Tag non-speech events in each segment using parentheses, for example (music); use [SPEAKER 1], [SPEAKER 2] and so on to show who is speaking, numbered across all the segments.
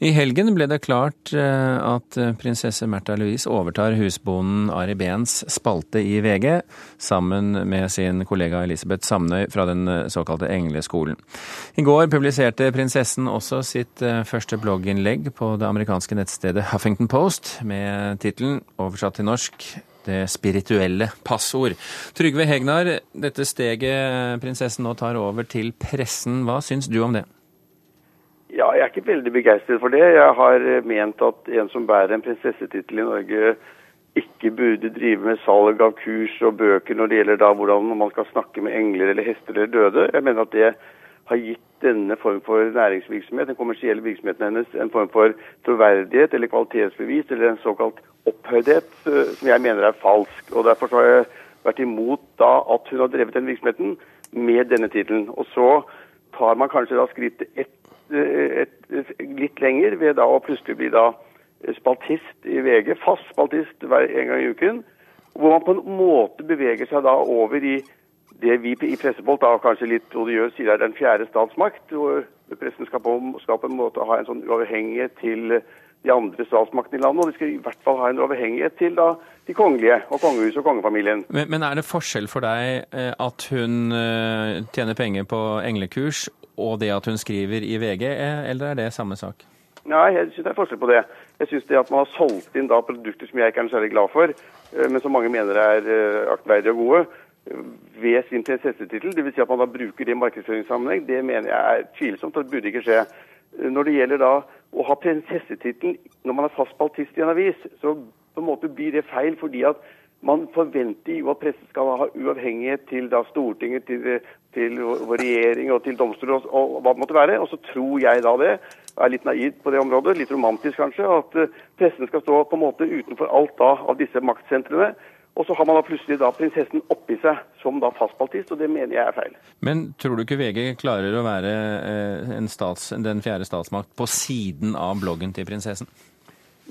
[SPEAKER 1] I helgen ble det klart eh, at prinsesse Märtha Louise overtar husbonden Ari Behns spalte i VG, sammen med sin kollega Elisabeth Samnøy fra den eh, såkalte Engleskolen. I går publiserte prinsessen også sitt eh, første blogginnlegg på det amerikanske nettstedet Huffington Post, med tittelen, oversatt til norsk, det spirituelle passord. Trygve Hegnar, dette steget prinsessen nå tar over til pressen, hva syns du om det?
[SPEAKER 2] Ja, jeg er ikke veldig begeistret for det. Jeg har eh, ment at en som bærer en prinsessetittel i Norge, ikke burde drive med salg av kurs og bøker når det gjelder da hvordan man skal snakke med engler eller hester eller døde. Jeg mener at det har gitt denne form for næringsvirksomhet, den kommersielle virksomheten hennes, en form for troverdighet eller kvalitetsbevis eller en såkalt opphøydhet eh, som jeg mener er falsk. Og Derfor har jeg vært imot da at hun har drevet den virksomheten med denne tittelen. Og så tar man kanskje da skrittet ett et, et, litt lenger ved da å plutselig bli da spaltist i VG, fast spaltist hver en gang i uken. Hvor man på en måte beveger seg da over i det vi i Pressepolt da kanskje litt odiøst sier er den fjerde statsmakt. hvor Pressen skal på, skal på en måte ha en sånn uavhengighet til de andre statsmaktene i landet. Og de skal i hvert fall ha en uavhengighet til da de kongelige og kongehuset og kongefamilien.
[SPEAKER 1] Men, men, er det forskjell for deg eh, at hun eh, tjener penger på englekurs og det at hun skriver i VG, eller er det samme sak?
[SPEAKER 2] Nei, jeg syns det er forskjell på det. Jeg syns det at man har solgt inn da produkter som jeg ikke er særlig glad for, eh, men som mange mener er eh, aktverdige og gode, ved sin prinsessetittel, dvs. Si at man da bruker det i markedsføringssammenheng, det mener jeg er tvilsomt. Det burde ikke skje. Når det gjelder da å ha prinsessetittel når man er fast baltist i en avis, så på en måte blir det feil fordi at man forventer jo at pressen skal ha uavhengighet til da Stortinget, til, til vår regjering og til domstoler og, og, hva det måtte være. Og så tror jeg da det, og er litt naiv på det området, litt romantisk kanskje, at uh, pressen skal stå på en måte utenfor alt da av disse maktsentrene. Og så har man da plutselig da prinsessen oppi seg som da fastbaltist, og det mener jeg er feil.
[SPEAKER 1] Men tror du ikke VG klarer å være uh, stats, den fjerde statsmakt på siden av bloggen til prinsessen?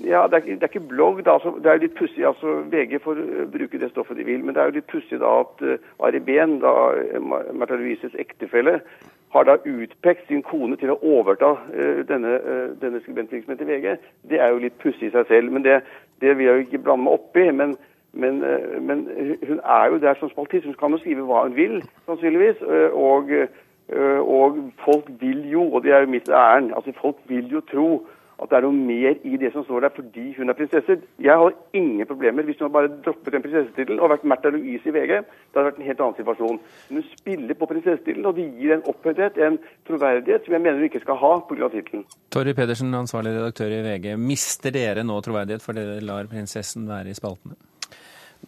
[SPEAKER 2] Ja, det er, det er, ikke blogg, da. Altså, det er jo litt pussig. Altså, VG får uh, bruke det stoffet de vil. Men det er jo litt pussig da at uh, Ari Behn, da uh, Märtha Louises ektefelle, har da utpekt sin kone til å overta uh, denne, uh, denne skribentvirksomheten i VG. Det er jo litt pussig i seg selv. Men det, det vil jeg jo ikke blande meg oppi. Men, men, uh, men, hun er jo der som spaltist. Hun kan jo skrive hva hun vil, sannsynligvis. og, og folk vil jo, og det er jo mitt ærend, altså folk vil jo tro at det er noe mer i det som står der fordi hun er prinsesse. Jeg har ingen problemer hvis hun har bare droppet en prinsessetittelen og vært Märtha Louise i VG. Det hadde vært en helt annen situasjon. Men hun spiller på prinsessetittelen, og det gir en opphøythet, en troverdighet, som jeg mener hun ikke skal ha pga. tittelen.
[SPEAKER 1] Torry Pedersen, ansvarlig redaktør i VG. Mister dere nå troverdighet fordi dere lar prinsessen være i spaltene?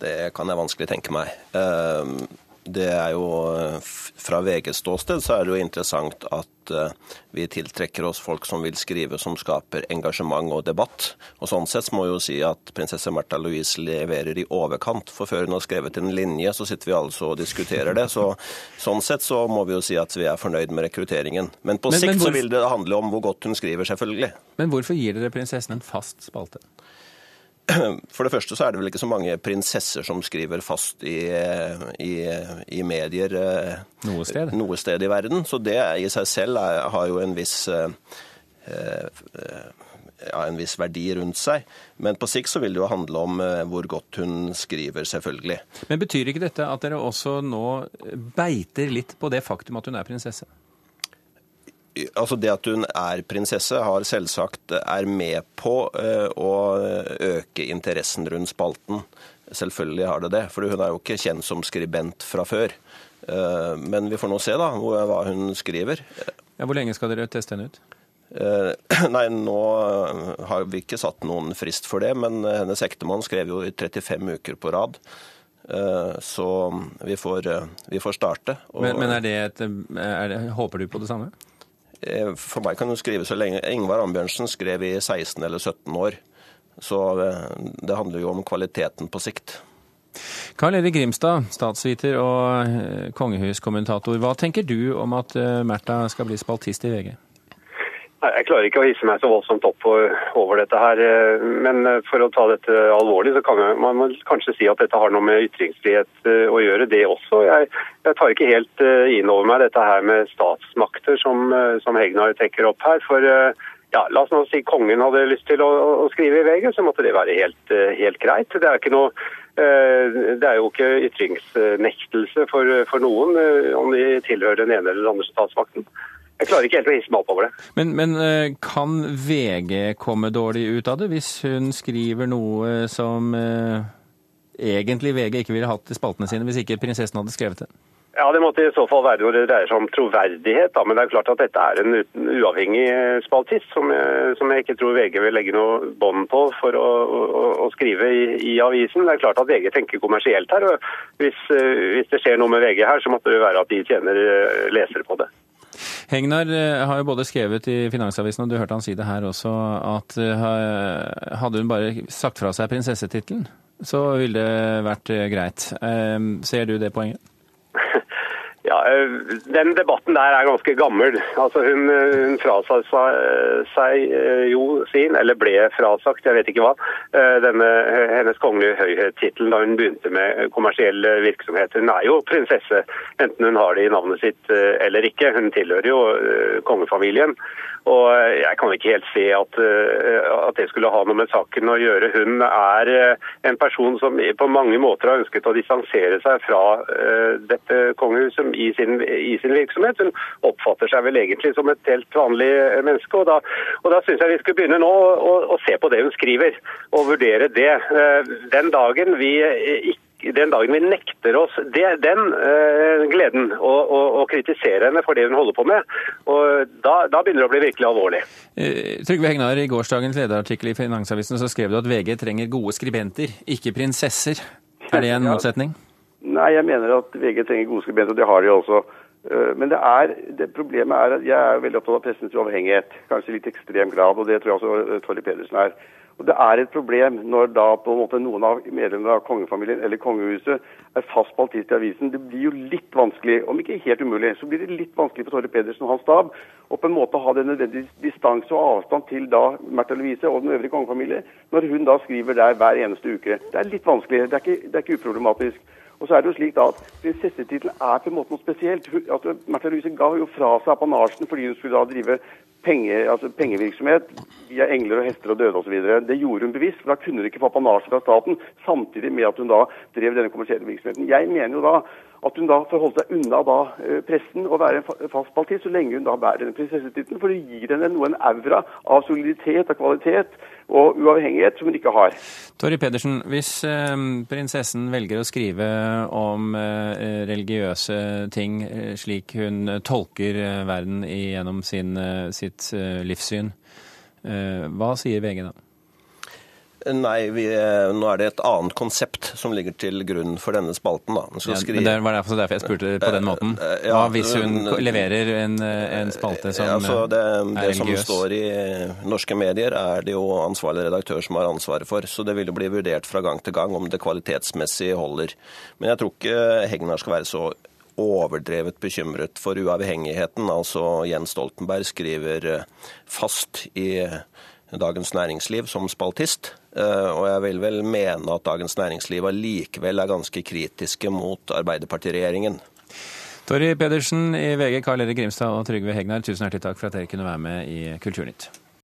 [SPEAKER 3] Det kan jeg vanskelig tenke meg. Uh, det er jo Fra VGs ståsted så er det jo interessant at eh, vi tiltrekker oss folk som vil skrive, som skaper engasjement og debatt. Og Sånn sett må jo si at prinsesse Märtha Louise leverer i overkant. For før hun har skrevet en linje, så sitter vi altså og diskuterer det. Så Sånn sett så må vi jo si at vi er fornøyd med rekrutteringen. Men på men, sikt men hvor... så vil det handle om hvor godt hun skriver, selvfølgelig.
[SPEAKER 1] Men hvorfor gir dere prinsessen en fast spalte? (clears throat)
[SPEAKER 3] For det første så er det vel ikke så mange prinsesser som skriver fast i, i, i medier
[SPEAKER 1] eh, noe sted.
[SPEAKER 3] noe sted. i verden. Så det i seg selv er, har jo en viss, eh, eh, ja, en viss verdi rundt seg. Men på sikt så vil det jo handle om hvor godt hun skriver, selvfølgelig.
[SPEAKER 1] Men betyr ikke dette at dere også nå beiter litt på det faktum at hun er prinsesse?
[SPEAKER 3] Altså Det at hun er prinsesse, har selvsagt er med på eh, å øke interessen rundt spalten. Selvfølgelig har det det, for hun er jo ikke kjent som skribent fra før. Eh, men vi får nå se da, hva hun skriver.
[SPEAKER 1] Ja, hvor lenge skal dere teste henne ut?
[SPEAKER 3] Eh, (clears throat) nei, nå har vi ikke satt noen frist for det, men hennes ektemann skrev jo i 35 uker på rad. Så vi får, vi får starte.
[SPEAKER 1] Men, men er det et, er det, håper du på det samme?
[SPEAKER 3] Eh, for meg kan du skrive så lenge. Ingvar Ambjørnsen skrev i 16 eller 17 år. Så eh, det handler jo om kvaliteten på sikt.
[SPEAKER 1] Karl Erik Grimstad, statsviter og eh, kongehuskommentator. Hva tenker du om at Märtha skal bli spaltist i VG?
[SPEAKER 4] Jeg klarer ikke å hisse meg så voldsomt opp over dette her. Men for å ta dette alvorlig, så kan man kanskje si at dette har noe med ytringsfrihet å gjøre, det også. Jeg, jeg tar ikke helt inn over meg dette her med statsmakter som, som Hegnar trekker opp her. For ja, La oss nå si kongen hadde lyst til å, å skrive i VG, så måtte det være helt, helt greit. Det er, ikke noe, det er jo ikke ytringsnektelse for, for noen om de tilhører den ene eller den andre statsmakten. Jeg klarer ikke helt å hisse meg opp over det.
[SPEAKER 1] Men, men, kan VG komme dårlig ut av det, hvis hun skriver noe som eh, egentlig VG ikke ville hatt i spaltene sine, hvis ikke prinsessen hadde skrevet det?
[SPEAKER 4] Ja, Det måtte i så fall være når det dreier seg om troverdighet. Da. Men det er klart at dette er en uavhengig spaltist som jeg, som jeg ikke tror VG vil legge noe bånd på for å, å, å skrive i, i, avisen. Det er klart at VG tenker kommersielt her. og hvis, hvis, det skjer noe med VG her, så måtte det være at de tjener lesere på det.
[SPEAKER 1] Hegnar har jo både skrevet i Finansavisen, og du hørte han si det her også, at hadde hun bare sagt fra seg prinsessetittelen, så ville det vært greit. Ser du det poenget?
[SPEAKER 4] Ja, eh, Den debatten der er ganske gammel. Altså Hun, eh, hun frasa seg eh, jo sin, eller ble frasagt, jeg vet ikke hva, denne hennes kongelige høyhet-tittelen da hun begynte med kommersiell virksomhet. Hun er jo prinsesse, enten hun har det i navnet sitt eller ikke. Hun tilhører jo kongefamilien. Og Jeg kan ikke helt se at, at, det skulle ha noe med saken å gjøre. Hun er en person som på mange måter har ønsket å distansere seg fra dette kongehuset i sin, i sin, virksomhet. Hun oppfatter seg vel egentlig som et helt vanlig menneske. og Da, og da syns jeg vi skulle begynne nå å, å, se på det hun skriver, og vurdere det. Eh, den dagen vi ikke den dagen vi nekter oss det, den øh, gleden å kritisere henne for det hun holder på med, og da, da begynner det å bli virkelig alvorlig.
[SPEAKER 1] Eh, Trygve Hegnar, i gårsdagens lederartikkel i Finansavisen så skrev du at VG trenger gode skribenter, ikke prinsesser. Er det en motsetning?
[SPEAKER 2] Nei, jeg mener at VG trenger gode skribenter, og det har de også. Eh, men det er, det problemet er at jeg er veldig opptatt av pressens uavhengighet. Kanskje i litt ekstrem grad, og det tror jeg også eh, Torry Pedersen er. Og Det er et problem når da på en måte noen av medlemmene av kongefamilien eller kongehuset er fast baltist i avisen. Det blir jo litt vanskelig, om ikke helt umulig, så blir det litt vanskelig for Torre Pedersen og hans stab å på en måte ha den nødvendige distanse og avstand til da Märtha Louise og den øvrige kongefamilie, når hun da skriver der hver eneste uke. Det er litt vanskelig, det er ikke, det er ikke uproblematisk. Og så er det jo slik da at Prinsessetittelen er på en måte noe spesielt. Altså, Märtha Louise ga jo fra seg apanasjen fordi hun skulle da drive penge, altså pengevirksomhet via engler og hester og døde osv. Det gjorde hun bevisst, for da kunne hun ikke få apanasje fra staten, samtidig med at hun da drev denne kommersielle virksomheten. Jeg mener jo da at hun da får holde seg unna da eh, pressen og være en fast parti så lenge hun da bærer denne prinsessetittelen. For det gir henne noe en aura av soliditet og kvalitet og uavhengighet som hun ikke har.
[SPEAKER 1] Torry Pedersen, hvis eh, prinsessen velger å skrive om eh, religiøse ting slik hun tolker verden gjennom sitt livssyn, hva sier VG da?
[SPEAKER 3] Nei, vi, nå er det et annet konsept som ligger til grunn for denne spalten. Da.
[SPEAKER 1] Ja, men Det var derfor, derfor jeg spurte på den måten. Ja, hvis hun leverer en, en spalte som altså det,
[SPEAKER 3] det er religiøs? Det som står i norske medier, er det jo ansvarlig redaktør som har ansvaret for. Så det vil jo bli vurdert fra gang til gang om det kvalitetsmessig holder. Men jeg tror ikke Hegnar skal være så overdrevet bekymret for uavhengigheten. Altså Jens Stoltenberg skriver fast i Dagens Næringsliv som spaltist. Eh, og jeg vil vel mene at Dagens Næringsliv allikevel er ganske kritiske mot Arbeiderpartiregjeringen.
[SPEAKER 1] Torry Pedersen i VG, Karl Erik Grimstad og Trygve Hegnar, tusen hjertelig takk for at dere kunne være med i Kulturnytt.